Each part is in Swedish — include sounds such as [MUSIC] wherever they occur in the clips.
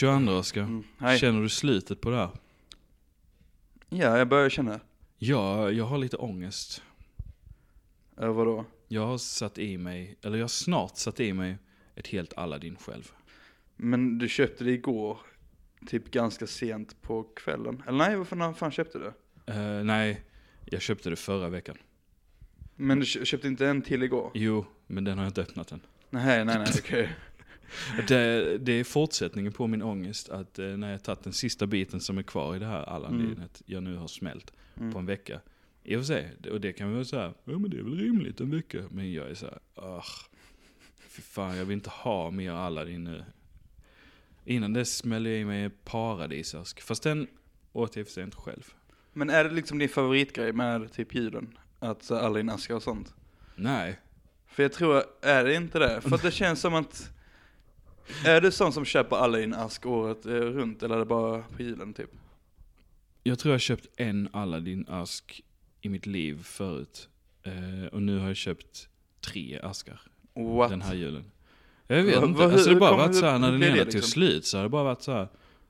Fredagen den 22 Oskar. Mm. Hej. Känner du slutet på det här? Ja, jag börjar känna. Ja, jag har lite ångest. Över vadå? Jag har satt i mig, eller jag har snart satt i mig ett helt Aladdin själv. Men du köpte det igår, typ ganska sent på kvällen. Eller nej, varför när fan köpte du? Eh, nej, jag köpte det förra veckan. Men du kö- köpte inte en till igår? Jo, men den har jag inte öppnat än. Nej, nej, nej, okej. [LAUGHS] Det, det är fortsättningen på min ångest att eh, när jag tagit den sista biten som är kvar i det här Aladdin-et jag nu har smält Mm. på en vecka. I och för sig, och det kan vi väl säga, ja men det är väl rimligt en vecka. Men jag är så här, ah, fy fan jag vill inte ha mer Aladdin nu. Innan dess smällde jag i mig paradisask. Fast den åt jag för sig inte själv. Men är det liksom din favoritgrej med typ julen? Att så alla din aska och sånt? Nej, För jag tror, är det inte det? För att det [LAUGHS] känns som att, [LAUGHS] är du sån som köper alla din ask året eh, runt eller är det bara på julen typ? jag tror jag har köpt en Aladdin-ask i mitt liv förut. Eh, och nu har jag köpt tre askar What? den här julen. Jag vet Va- inte, va- alltså det har bara varit så här när den ena liksom? slut så har det bara varit så här.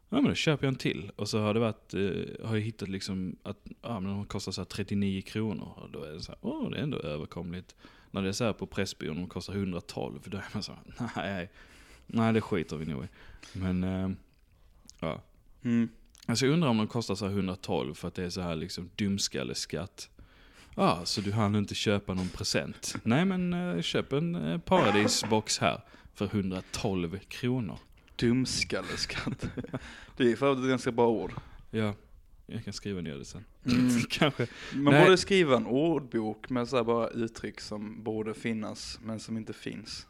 Ja men då köper jag en till. Och så har det varit, eh, har jag hittat liksom att, ja men de kostar så här 39 kronor. Och då är det så här, åh det är ändå överkomligt. När det är så här på Pressbyrån, de kostar 112. Då är man så här, [LAUGHS] nej, nej det skiter vi nog i. Men, eh, ja. Mm. Alltså jag undrar om de kostar så här 112 för att det är så här liksom dumskalleskatt. Ja, ah, så du hann inte köpa någon present? Nej men eh, köp en eh, paradisbox här för 112 kronor. Dumskalleskatt. det är för övrigt ett ganska bra ord. Ja, jag kan skriva ner det sen. Mm. [LAUGHS] Kanske. Man Nej. borde skriva en ordbok med så bara uttryck som borde finnas men som inte finns.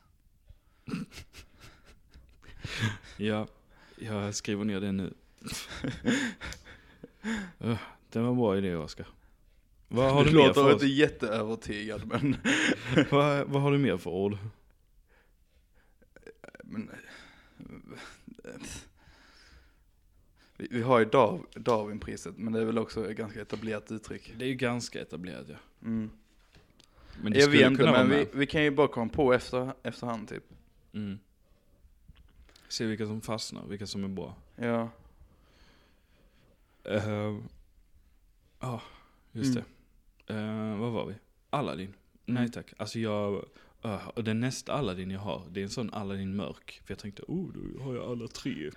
Ja, jag skriver ner det nu. Uh, [LAUGHS] det var en bra idé Oskar. Vad har du du låter inte jätteövertygad men, [LAUGHS] vad, vad har du mer för ord? men vi, vi har ju Dar, Darwinpriset men det är väl också ett ganska etablerat uttryck. Det är ju ganska etablerat ja. Mm. Men det Jag skulle vet inte kunna men vi, vi kan ju bara komma på efter, efterhand typ. Mm. Se vilka som fastnar, vilka som är bra. Ja. Eh, Ja, just Mm. det. Eh, vad var vi? Aladdin. Nej Mm. tack. Alltså jag, uh, och den nästa Aladdin jag har, det är en sån Aladdin mörk. För jag tänkte, oh då har jag alla tre.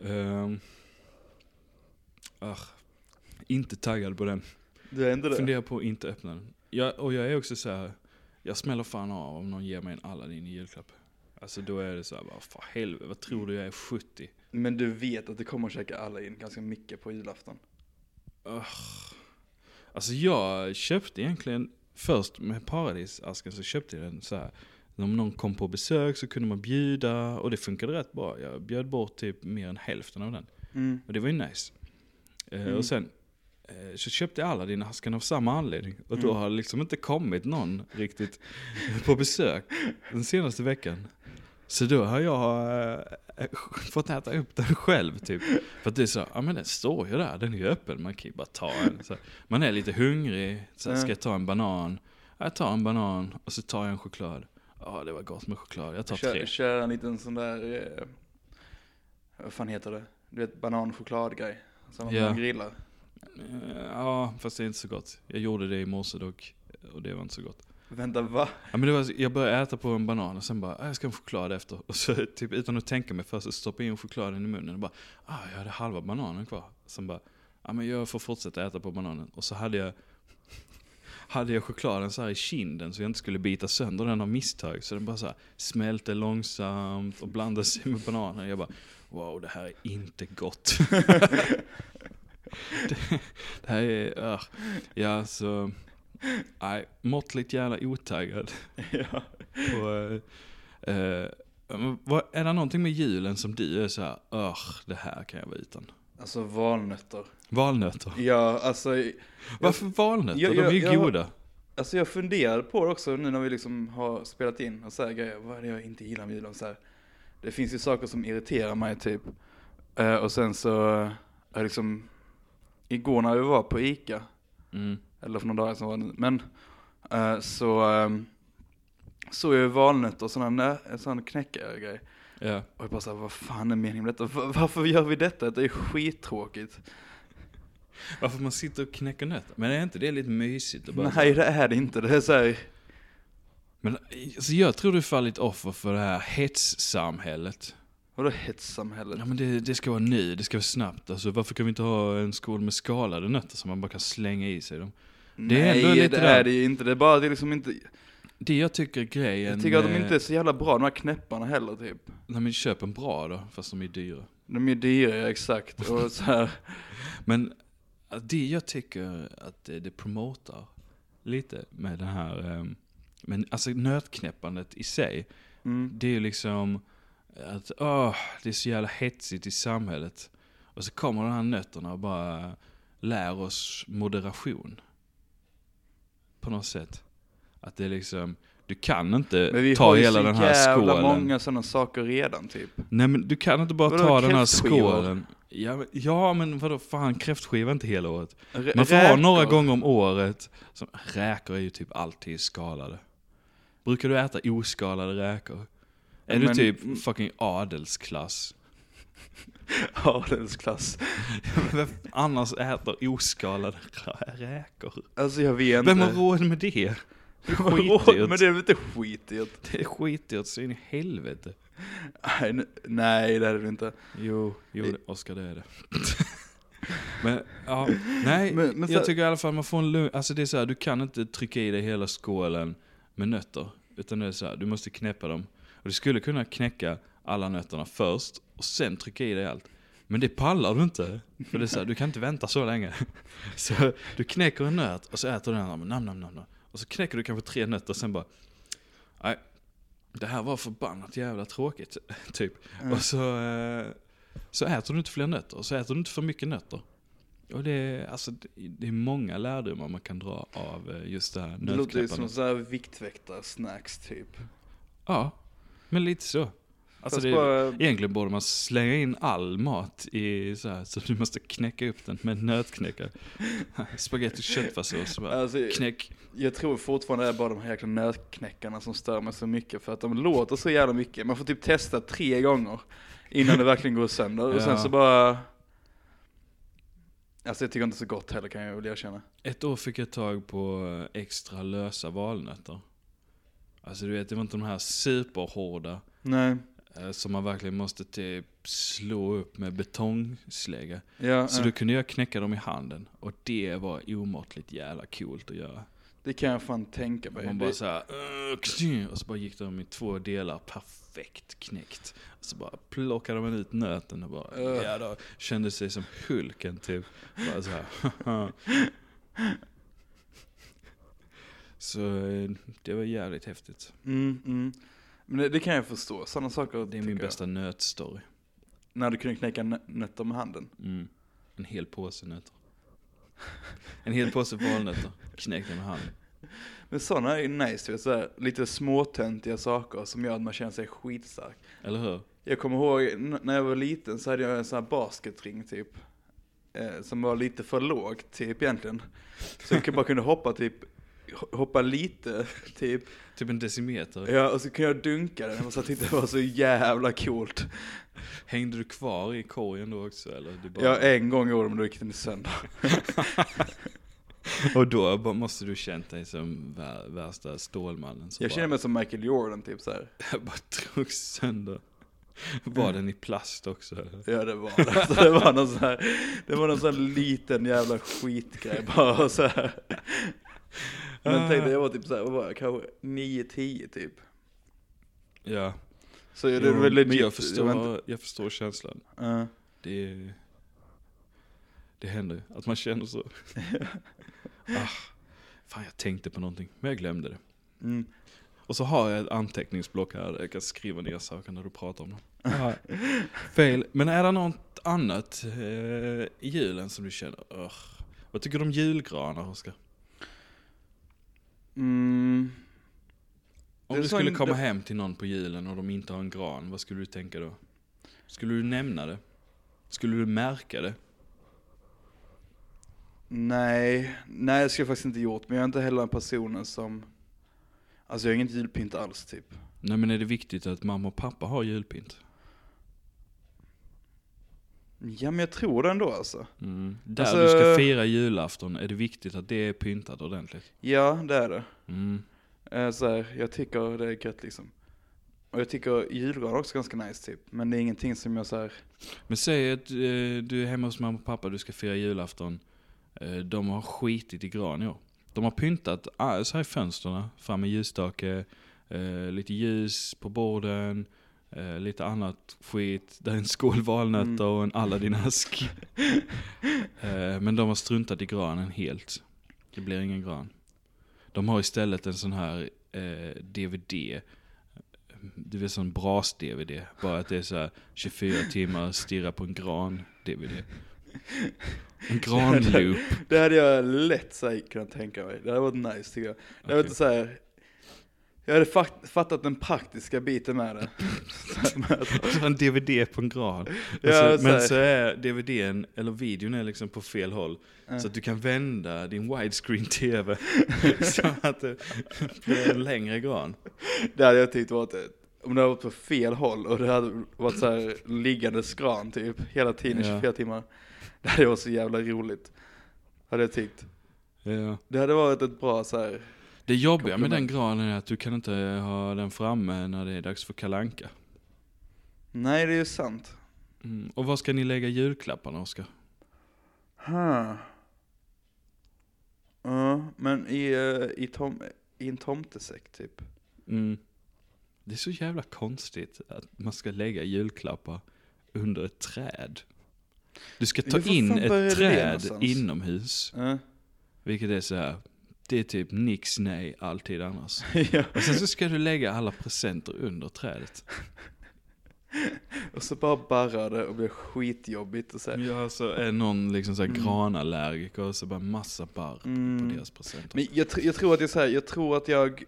um, [LAUGHS] inte taggad på den. Du är inte det? Funderar på att inte öppna den. Jag, och jag är också så här. jag smäller fan av om någon ger mig en Aladdin i julklapp. Alltså då är det så här, bara, för helvete, vad tror du jag är 70? Men du vet att du kommer att käka alla in ganska mycket på julafton. Ugh. Alltså jag köpte egentligen, först med paradisasken så köpte jag den så här. Om någon kom på besök så kunde man bjuda och det funkade rätt bra. Jag bjöd bort typ mer än hälften av den. Mm. Och det var ju nice. Eh, Mm. Och sen eh, så köpte jag alla dina askan av samma anledning. Och då Mm. har det liksom inte kommit någon riktigt [LAUGHS] på besök den senaste veckan. Så då har jag eh, fått äta upp den själv typ. För att det är så, ja men den står ju där, den är ju öppen, man kan ju bara ta en. Så, man är lite hungrig, så här, ska jag ta en banan? Ja, Jag tar en banan och så tar jag en choklad. Ja det var gott med choklad, jag tar tre. Kör, kör en liten sån där, eh, vad fan heter det? Du vet banan chokladgrej. Som man grillar. Eh, Ja, fast det är inte så gott. Jag gjorde det i morse dock, och det var inte så gott. Vänta va? Ja, men det var, jag började äta på en banan och sen bara, ah, jag ska ha en choklad efter. Och så typ utan att tänka mig först så stoppade jag in chokladen i munnen och bara, ah, jag hade halva bananen kvar. Sen bara, ja men jag får fortsätta äta på bananen. Och så hade jag, [LAUGHS] hade jag chokladen så här i kinden så jag inte skulle bita sönder den av misstag. Så den bara så här smälte långsamt och blandade sig med bananen. Jag bara, wow det här är inte gott. [LAUGHS] det, det här är, uh, ja så, nej, måttligt jävla otaggad [LAUGHS] ja. på, eh, eh, vad, är det någonting med julen som du är så här, "Ugh, det här kan jag vara utan? Alltså valnötter. Valnötter. Ja, alltså, Varför valnötter? Ja, De ja, är ju goda. alltså jag funderade på det också nu när vi liksom har spelat in och så här grejer. Vad är det jag inte gillar med julen? Så här. Det finns ju saker som irriterar mig typ. Eh, och sen så, eh, jag liksom, igår när vi var på Ica, Mm. Eller för några dagar sedan var det nu, men eh, så um, såg jag ju valnötter och sådana sån knäckare grej. Ja. Och jag bara såhär, vad fan är meningen med detta? Va- Varför gör vi detta? Det är skittråkigt. Varför man sitter och knäcker nötter. Men är inte det lite mysigt? bara Nej det är det inte, det är såhär, Men alltså, jag tror du fallit offer för det här hetssamhället. vadå hetssamhället? Ja men det, det ska vara nu, det ska vara snabbt. Alltså varför kan vi inte ha en skål med skalade nötter som man bara kan slänga i sig dem? Det är ändå Nej lite det där. är det ju inte, det är bara det är liksom inte, Det jag tycker är grejen... jag tycker att de eh, inte är så jävla bra de här knäpparna heller typ. Nej men köp en bra då, fast de är dyra. De är dyra, ja, exakt. Och så här, [LAUGHS] Men det jag tycker att det, det promotar lite med det här, ehm, men alltså nötknäppandet i sig, mm. det är ju liksom att åh, det är så jävla hetsigt i samhället. Och så kommer de här nötterna och bara lär oss moderation. På något sätt. Att det är liksom, du kan inte Men vi ta har ju hela så den här jävla skålen. många sådana saker redan typ. Nej men du kan inte bara Vadå, ta den här skålen. Ja men, ja men vadå fan kräftskiva inte hela året. R- Man får ha några gånger om året. Som, räkor är ju typ alltid skalade. Brukar du äta oskalade räkor? Är du Men- typ fucking adelsklass? [LAUGHS] Adelsklass. [LAUGHS] Vem annars äter oskalade räkor? Alltså jag vet Vem har inte. råd med det? [LAUGHS] Har skitdyrt. råd med det? är väl inte skitdyrt? Det är skitdyrt så in i helvete. Nej, nej det är det inte. Jo, jo det- Oskar det är det. men ja, nej, Men- men så- jag tycker i alla fall man får en lugn, alltså det är så här, du kan inte trycka i dig hela skålen med nötter. Utan det är så här, du måste knäppa dem. Och du skulle kunna knäcka alla nötterna först och sen trycka i dig allt. Men det pallar du inte. För det är så här, du kan inte vänta så länge. [LAUGHS] Så du knäcker en nöt och så äter du den, och nam, nam, nam, nam. Och så knäcker du kanske tre nötter och sen bara, nej, det här var förbannat jävla tråkigt, [LAUGHS] typ. Mm. Och så, eh, så äter du inte fler nötter, och så äter du inte för mycket nötter. Och det är, alltså, det- är många lärdomar man kan dra av eh, just det här Det låter ju som så här viktväktar-snacks typ. Ja, men lite så. Alltså det, bara, Egentligen borde man slänga in all mat i så här, så du måste knäcka upp den med nötknäckare. Spaghetti och köttfärssås, alltså, knäck. jag tror fortfarande det är bara de här jäkla nötknäckarna som stör mig så mycket för att de låter så jävla mycket. Man får typ testa tre gånger innan det verkligen går sönder. Och sen Ja. så bara... Alltså jag tycker inte så gott heller kan jag väl erkänna. Ett år fick jag tag på eh, extra lösa valnötter. Alltså du vet, det var inte de här superhårda Nej. Eh, som man verkligen måste typ slå upp med betongslägga. Ja, Så ja. då kunde jag knäcka dem i handen. Och det var omåttligt jävla coolt att göra. det kan jag fan tänka mig. Man bara såhär, "Ugh", kny", och så bara gick de i två delar, perfekt knäckt. Och så bara plockade man ut nöten och bara, Ugh. ja då kände sig som Hulken typ. Bara så här. [LAUGHS] Så eh, det var jävligt häftigt. Mm, mm. Men det, det kan jag förstå, sådana saker Det är min tycker bästa nötstory. När du kunde knäcka nö- nötter med handen. Mm. En hel påse nötter. En hel påse valnötter, knäckta med handen. Men sådana är ju nice, du vet, så här, lite småtöntiga saker som gör att man känner sig skitstark. Eller hur? Jag kommer ihåg n- när jag var liten så hade jag en sån här basketring typ. Eh, som var lite för låg typ egentligen. Så jag bara kunde hoppa typ, hoppa lite [LAUGHS] typ. Typ en decimeter. Ja, och så kunde jag dunka den. Och så tyckte jag det var så jävla coolt. Hängde du kvar i korgen då också eller? Du bara... Ja, en gång gjorde men då gick den sönder. [LAUGHS] Och då måste du känt dig som vär, värsta stålmannen Jag bara, känner mig som Michael Jordan typ så här. jag [LAUGHS] bara drog sönder. Var den i plast också? Ja det var det. Så det var någon sån här, det var någon sån liten jävla skitgrej bara så här. Men tänk dig, jag var typ såhär, vad var jag, kanske 9-10 typ. Ja, Så det är jo, väl legit. men jag var förstår, jag förstår känslan. Ja. Det, det händer ju, att man känner så. [LAUGHS] ah, fan jag tänkte på någonting, men jag glömde det. Mm. Och så har jag ett anteckningsblock här där jag kan skriva ner saker när du pratar om dem. Ja, [LAUGHS] Fel. Men är det något annat eh, i julen som du känner, "Ugh." Vad tycker du om julgranar Oskar? Mm. Om du skulle komma hem till någon på julen och de inte har en gran, vad skulle du tänka då? Skulle du nämna det? Skulle du märka det? Nej, nej det skulle jag faktiskt inte gjort. Men jag är inte heller en personen som, alltså jag har inget julpynt alls typ. Nej men är det viktigt att mamma och pappa har julpynt? Ja men jag tror det ändå alltså. Mm. Där Alltså- du ska fira julafton är det viktigt att det är pyntat ordentligt. Ja det är det. Mm. Eh, så här, jag tycker det är gött liksom. Och jag tycker julgran också ganska nice typ. Men det är ingenting som jag så här. Men säg att eh, du är hemma hos mamma och pappa, du ska fira julafton. Eh, de har skitit i gran i år. De har pyntat ah, så här i fönstren, fram med ljusstake, eh, lite ljus på borden, eh, lite annat skit. Där är en skål valnötter och en Aladdin-ask. [LAUGHS] eh, men de har struntat i granen helt. Det blir ingen gran. De har istället en sån här eh, DVD. Du vet sån bras-DVD. Bara att det är så här 24 timmar stirra på en gran-DVD. En [LAUGHS] granloop. Det hade jag lätt så här, kunnat tänka mig. Det hade varit nice tycker jag. Det hade Okej. varit så här. Jag hade fattat den praktiska biten med det. [LAUGHS] En DVD på en gran. Ja, så, så här. men så är DVDn, eller videon är liksom på fel håll. Ja. Så att du kan vända din widescreen TV [LAUGHS] så att det blir en längre gran. Det hade jag tyckt varit om det hade varit på fel håll och det hade varit så här liggande skran typ hela tiden, Ja. 24 timmar. Det hade varit så jävla roligt. Hade jag tyckt. Ja. Det hade varit ett bra så här. Det jobbiga med den granen är att du kan inte ha den framme när det är dags för kalanka. nej det är ju sant. Mm. Och var ska ni lägga julklapparna Oskar? Huh. Ja, men i, eh, i, tom, i en tomtesäck typ. Mm. Det är så jävla konstigt att man ska lägga julklappar under ett träd. Du ska ta in ett träd inomhus. Ja. Vilket är så här. Det är typ nix nej alltid annars. [LAUGHS] ja. Och sen så ska du lägga alla presenter under trädet. [LAUGHS] Och så bara barrar det och blir skitjobbigt och så här. Ja, så är någon liksom så här Mm. granallergiker och så bara massa barr Mm. på deras presenter. Men jag, tr- jag tror att jag så här, jag tror att jag,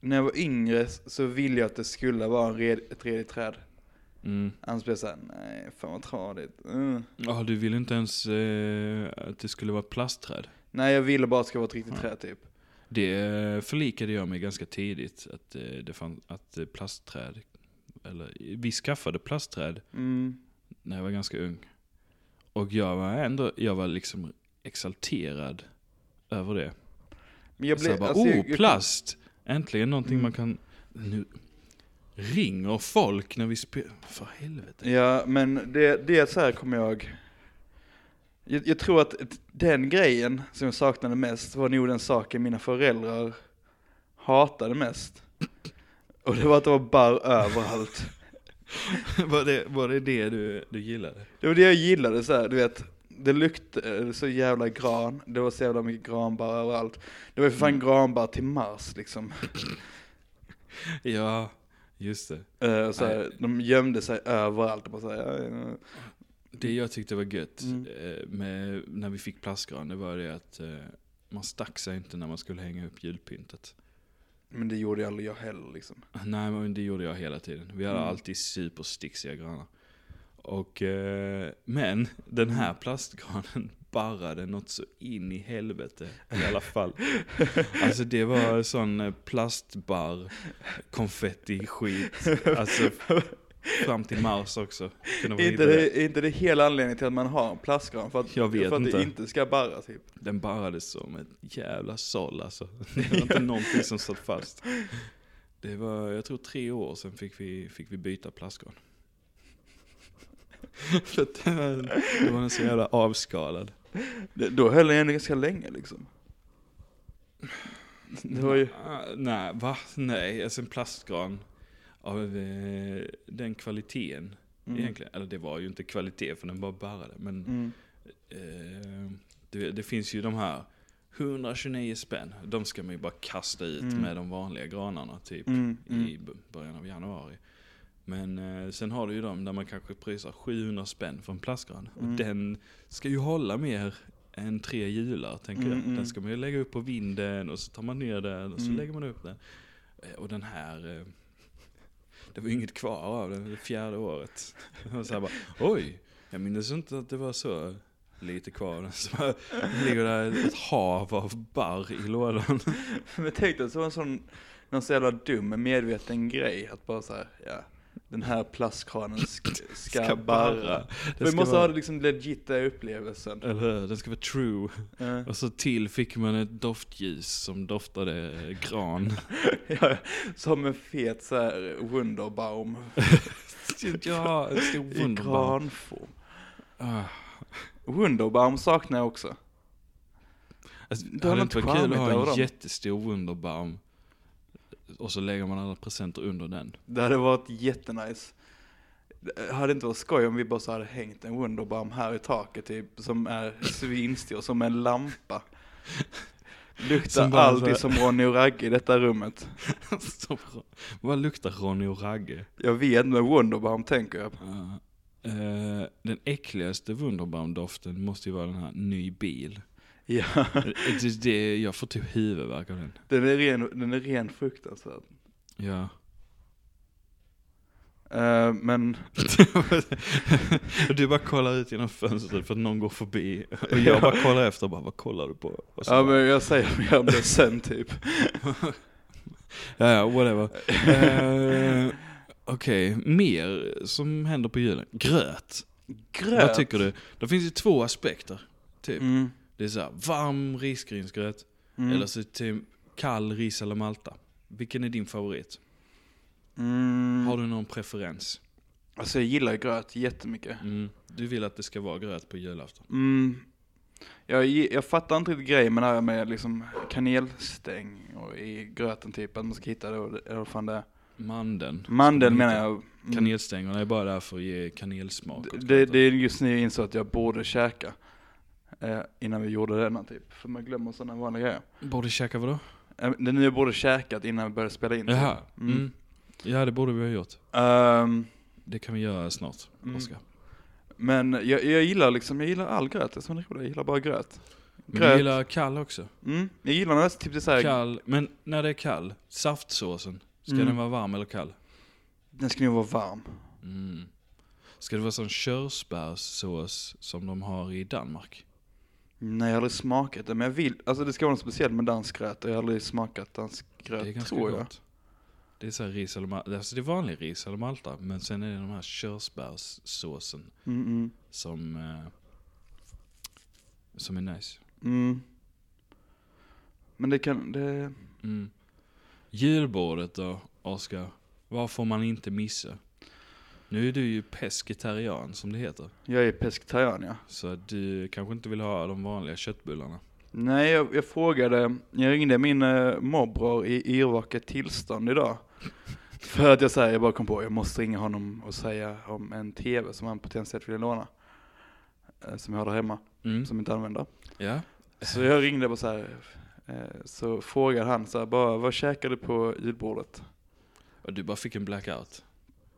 när jag var yngre så ville jag att det skulle vara en red, ett redigt träd. Mm. Annars blev jag såhär, nej fan vad tradigt. Mm. Ja, du vill inte ens eh, att det skulle vara plastträd. Nej jag ville bara att det ska vara ett riktigt Ja. träd typ. Det eh, förlikade jag mig ganska tidigt, att, eh, det fann, att eh, plastträd, eller vi skaffade plastträd Mm. när jag var ganska ung. Och jag var ändå, jag var liksom exalterad över det. Men jag så blev, jag bara, alltså, oh, jag- plast! Äntligen någonting Mm. man kan, nu ringer folk när vi spelar, för helvete. Ja men det, det så här kommer jag, jag, jag tror att den grejen som jag saknade mest var nog den saken mina föräldrar hatade mest. Och det var att det var barr överallt. [LAUGHS] var, det, var det det du, du gillade? Det var det jag gillade så här, du vet. Det luktade så jävla gran, det var så jävla mycket granbarr överallt. Det var ju för fan Mm. granbarr till Mars liksom. Ja, just det. Eh, så här, de gömde sig överallt och bara så här. Det jag tyckte var gött Mm. eh, med, när vi fick plastgran, det var det att eh, man stack sig inte när man skulle hänga upp julpyntet. Men det gjorde aldrig jag heller liksom. Nej men det gjorde jag hela tiden. Vi hade Mm. alltid supersticksiga granar. Och, eh, men den här plastgranen [LAUGHS] barrade något så in i helvete i alla [LAUGHS] fall. Alltså det var sån plastbarr, konfetti, skit. Alltså fram till Mars också. Inte det, är inte det hela anledningen till att man har en plastgran? För att, Jag vet för att inte. det inte ska barra typ. Den barrades som ett jävla såll alltså. [LAUGHS] Det var inte någonting som satt fast. Det var, jag tror tre år sedan fick vi, fick vi byta plastgran. [LAUGHS] För att det var, så jävla avskalad. Det, då höll den ändå ganska länge liksom. Det var ju, Nej, va? Nej, alltså en plastgran av eh, den kvaliteten mm, egentligen. Eller det var ju inte kvalitet för den bara barrade. Men mm, eh, det, det finns ju de här 129 spänn. De ska man ju bara kasta ut Mm. med de vanliga granarna typ. mm, mm. i början av januari. Men eh, sen har du ju de där man kanske prisar 700 spänn för en plastgran. Mm. Och den ska ju hålla mer än tre jular, tänker Mm, jag. mm. Den ska man ju lägga upp på vinden och så tar man ner den och så Mm. lägger man upp den. Eh, och den här, eh, det var inget kvar av det, det fjärde året. Och så här bara, oj, jag minns inte att det var så lite kvar. av [LAUGHS] den. Så bara ligger där ett hav av barr i lådan. Men tänk dig att det var en sån, någon så jävla dum medveten grej att bara såhär, ja den här plastkranen ska, ska, Ska barra. barra. Vi ska måste vara- ha det liksom den upplevelsen. Eller hur? Den ska vara true. Eh, Och så till fick man ett doftljus som doftade gran. [LAUGHS] ja, som en fet så här Wunderbaum [LAUGHS] ja, en stor i wunderbar. granform. Ah. Wunderbaum saknar jag också. Alltså, Det hade inte varit kul att ha en dem. jättestor Wunderbaum och så lägger man alla presenter under den. Det hade varit jättenice. Det hade inte varit skoj om vi bara så hade hängt en Wunderbaum här i taket typ, som är svinstor, som en lampa. [LAUGHS] Luktar Som alltid som Ronny och Ragge i detta rummet. [LAUGHS] Så bra. Vad luktar Ronny och Ragge? Jag vet med Wunderbaum tänker jag. Ja. Eh, den äckligaste Wunderbaum-doften måste ju vara den här ny bil. Ja, [LAUGHS] det, det, jag får typ huvudvärk av den. den är ren, den är ren fruktansvärd. Ja. Eh, men [LAUGHS] du bara kollar ut genom fönstret för att någon går förbi. Och jag bara kollar efter och bara, vad kollar du på? Ja bara, men jag säger mer om det sen typ. ja, ja, whatever. Eh, Okej, mer som händer på julen. Gröt. Gröt. Vad tycker du? Det finns ju två aspekter. Typ. Mm. Det är så här, varm risgrynsgröt Mm. eller så typ kall ris eller malta. Vilken är din favorit? Mm. Har du någon preferens? Alltså jag gillar gröt jättemycket. Mm. Du vill att det ska vara gröt på julafton? Mm. Jag, jag fattar inte riktigt grejen med det här med liksom kanelstäng och i gröten typ, att man ska hitta det, eller vad fan det är. Mandeln. Mandel Ska man menar jag. Mm. Kanelstängerna är bara där för att ge kanelsmak. Det, gröten. det är just nu jag insåg att jag borde käka. Eh, innan vi gjorde denna typ. För man glömmer sådana vanliga grejer. Borde käka vadå? Eh, det är nu jag borde käkat innan vi började spela in. typ. Jaha. Mm. Mm. Ja det borde vi ha gjort. Ehm, Det kan vi göra snart, Mm. Oskar. men jag, jag gillar liksom, jag gillar all gröt. Det är det är roligt. Jag gillar bara gröt. Men Gröt. jag gillar kall också. Mm. Jag gillar nästan typ det så här, Kall, men när det är kall, saftsåsen, ska Mm. den vara varm eller kall? den ska nog vara varm. Mm. Ska det vara sån körsbärssås som de har i Danmark? Nej, jag har aldrig smakat det, men jag vill, alltså det ska vara något speciellt med dansk gröt och jag har aldrig smakat dansk gröt, Det är ganska tror jag. gott. Det är så ris eller malta, alltså det är vanlig ris eller malta, men sen är det de här körsbärssåsen Mm, mm, som, eh, som är nice. mm. Men det kan, det, Mm. Julbordet då, Oskar? Vad får man inte missa? Nu är du ju pescetarian som det heter. jag är pescetarian ja. Så du kanske inte vill ha de vanliga köttbullarna. Nej, jag, jag frågade, jag ringde min uh, morbror i yrvaket tillstånd idag. [LAUGHS] För att jag säger, jag bara kom på, jag måste ringa honom och säga om en tv som han potentiellt vill låna. eh, som jag har där hemma, Mm. som jag inte använder. Ja. Så jag ringde bara så här, eh, så frågade han så här, bara, vad käkar du på julbordet? Och du bara fick en blackout.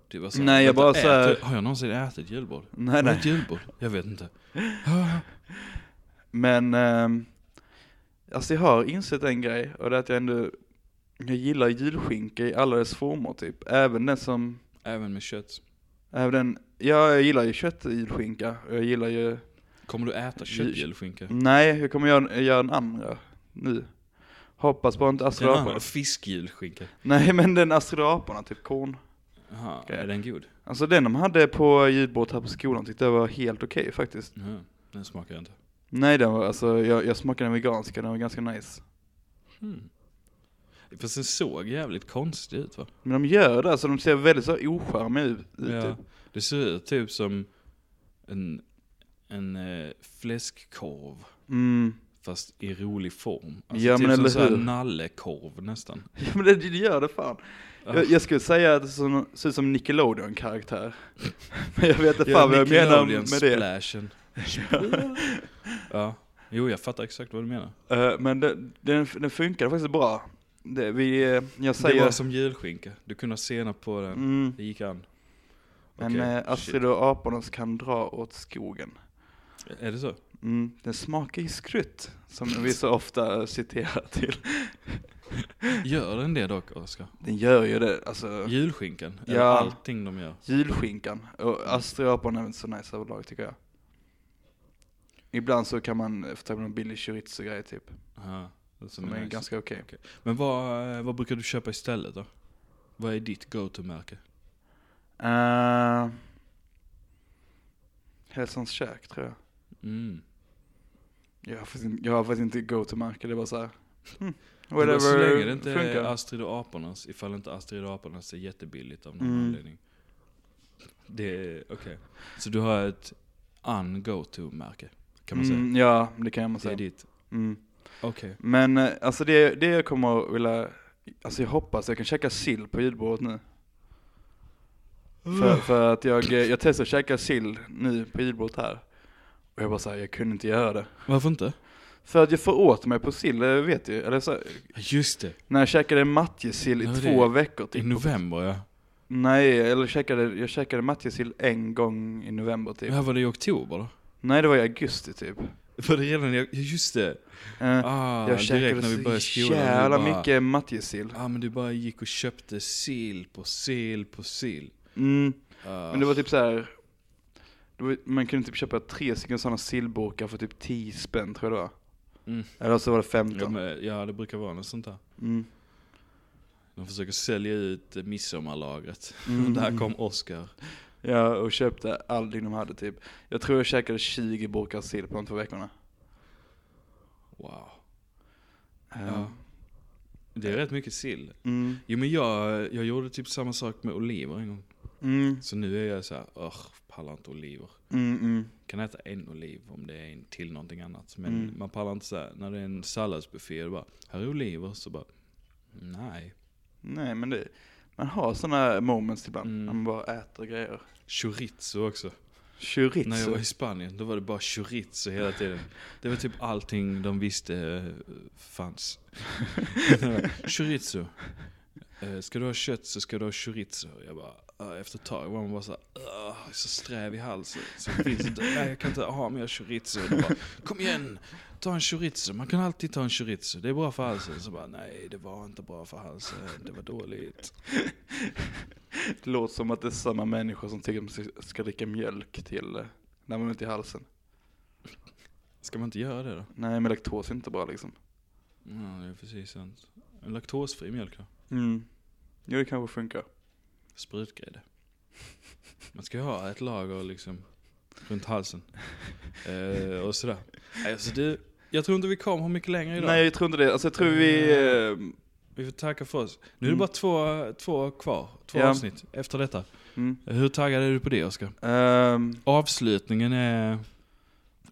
Du bara så Nej, jag "Vänta, bara så här- äter- Har jag någonsin ätit julbord? Nej, nej. ett julbord? Jag vet inte. [LAUGHS] Men, ehm, alltså jag har insett en grej, och det är att jag ändå, jag gillar julskinka i alla dess former typ. Även den som, Även med kött. även den, ja jag gillar ju köttjulskinka, och jag gillar ju, Kommer du äta köttjulskinka? nej jag kommer göra, göra en andra nu. Hoppas bara inte Den Astrid andra, fiskjulskinka. Nej men den Astrid Aporna, typ korn. Jaha, är den god? Alltså den de hade på julbordet här på skolan tyckte jag var helt okej faktiskt. Ja, den smakar inte. Nej den var, alltså jag, jag smakade den veganska, den var ganska nice. Hmm. Fast den såg jävligt konstig ut va? Men de gör det, alltså de ser väldigt så ocharmiga ut. Ja. typ. Det ser ut typ som en, en eh, fläskkorv. Mm. Fast i rolig form. Alltså Ja, typ men som eller hur? nallekorv nästan. [LAUGHS] Ja men det, det gör det fan. Ja. Jag, jag skulle säga att det som- ser ut som Nickelodeon-karaktär. [LAUGHS] Men jag vet inte fan vad jag menar med det. Nickelodeon-splashen. [LAUGHS] ja, jo jag fattar exakt vad du menar. Eh, men det, den, den funkar faktiskt bra. Det, vi, eh, jag Det säger... var som julskinka. Du kunde ha senap på den. mm, Det gick an. men Okej, eh. Astrid och aporna kan dra åt skogen. Är det så? Mm, den smakar ju skrutt, som vi så ofta citerar till. Gör den det dock Oskar? Den gör ju det, alltså Julskinkan? Eller Ja. allting de gör? julskinkan. Och aporna är inte så nice överlag tycker jag. Ibland så kan man få tag på någon billig chorizo-grej typ. Aha, det Som är nice. ganska okej. Men vad, eh, vad brukar du köpa istället då? Vad är ditt go-to-märke? Uh, Hälsans käk tror jag. Mm. Jag har faktiskt, inte- jag har faktiskt inte go-to-märke, det är bara såhär. [LAUGHS] Hmm, Det var whatever så länge det inte är funkar. Astrid och apornas, ifall inte Astrid och apornas är jättebilligt av någon Mm. anledning. Det är, okej. Så du har ett un-go-to-märke, kan man säga. Mm, ja, det kan man Det är säga. ditt. Mm. Okej. Men eh, alltså det, det jag kommer att vilja, alltså jag hoppas jag kan käka sill på julbordet nu. För, för att jag, eh, jag testade att käka sill nu på julbordet här. Och jag bara såhär, jag kunde inte göra det. Varför inte? För att jag får åt mig på sill, det vet du Eller så, Just det, när jag käkade matjessill i Ja, det- två veckor i typ. november ja. Nej, eller käkade, jag käkade matjessill en gång i november typ. Det här var det i oktober då? Nej det var i augusti typ. Var det redan i, ja, just det. Eh, Ah, jag direkt käkade när vi började så skolan. jävla bara- mycket matjessill. Ja men du bara gick och köpte sill på sill på sill. Mm. Ah. Men det var typ så här. Det var, man kunde typ köpa tre stycken sådana sillburkar för typ 10 spänn tror jag det var. Mm. Eller så var det Ja, 15. men, ja det brukar vara något sånt där. Mm. De försöker sälja ut midsommarlagret. Mm. [LAUGHS] Där kom Oscar. Ja, och köpte allting de hade typ. Jag tror jag käkade 20 burkar sill på de två veckorna. Wow. Eh, Ja. Det är rätt mycket sill. Mm. Jo men jag, jag gjorde typ samma sak med oliver en gång. Mm. Så nu är jag så här, pallar inte oliver. Mm, mm. Kan äta en oliv om det är en till någonting annat. Men Mm. man pallar inte så här, när det är en salladsbuffé och bara, här är oliver. Så bara, nej. Nej men det, man har sådana moments ibland. Mm. När man bara äter grejer. Chorizo också. Chorizo. När jag var i Spanien, då var det bara chorizo hela tiden. Det var typ allting de visste eh, fanns. [LAUGHS] chorizo. Eh, Ska du ha kött så ska du ha chorizo. Jag bara, ah, efter ett tag var man bara så här, "Ah, jag är så sträv i halsen. Så finns inte, nej jag kan inte ha mer chorizo. Bara, kom igen, ta en chorizo. Man kan alltid ta en chorizo, det är bra för halsen. Så bara, nej det var inte bra för halsen, det var dåligt. Det låter som att det är samma människor som tycker att man ska- dricka mjölk till eh, när man ont i halsen. Ska man inte göra det då? Nej men laktos är inte bra liksom. Ja, det är precis sant. En laktosfri mjölk då? Mm. Jo det kanske funkar. sprutgrädde. Man ska ju ha ett lager liksom runt halsen. [LAUGHS] Eh, och sådär. Alltså det, jag tror inte vi kommer mycket längre idag. Nej jag tror inte det. Alltså jag tror vi... Eh, Vi får tacka för oss. Nu är det Mm. bara två, två kvar, två Ja. avsnitt efter detta. mm. Hur taggad är du på det Oskar? Ehm, Avslutningen är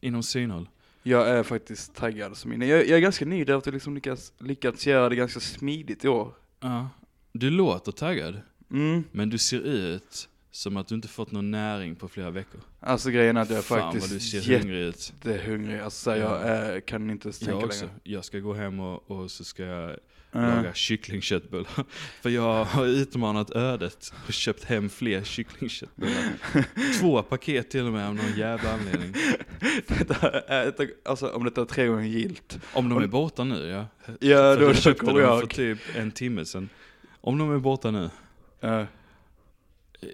inom synhåll. jag är faktiskt taggad som inne. Jag, jag är ganska nöjd över att vi liksom lyckats, lyckats göra det ganska smidigt i år. Ja. Du låter taggad, Mm. men du ser ut som att du inte fått någon näring på flera veckor. Alltså grejen är att jag är Fan faktiskt vad du ser hungrig ut. jättehungrig. Alltså jag Ja. kan inte ens tänka Jag också. längre. Jag ska gå hem och, och så ska jag Eh, laga kycklingköttbullar. [LAUGHS] För jag har utmanat ödet och köpt hem fler kycklingköttbullar. [LAUGHS] Två paket till och med av någon jävla anledning. [LAUGHS] detta är, alltså om detta är tre gånger gilt. Om de är borta nu ja. Ja För då jag köpte dem för jag. typ en timme sedan. Om de är borta nu, Eh,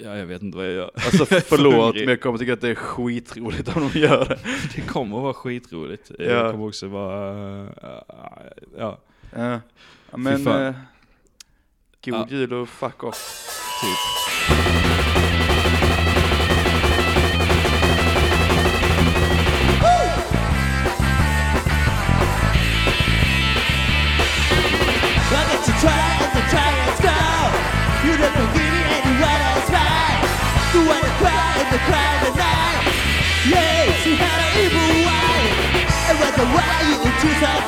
ja jag vet inte vad jag gör. alltså Jag förlåt men jag kommer tycka att det är skitroligt om de gör det. Det kommer att vara skitroligt. Det Ja. kommer också vara, äh, ja, Eh, Ja, men eh, god ja. jul och fuck off. Typ. Try as You don't me cry tonight had an evil eye. And what's the way you choose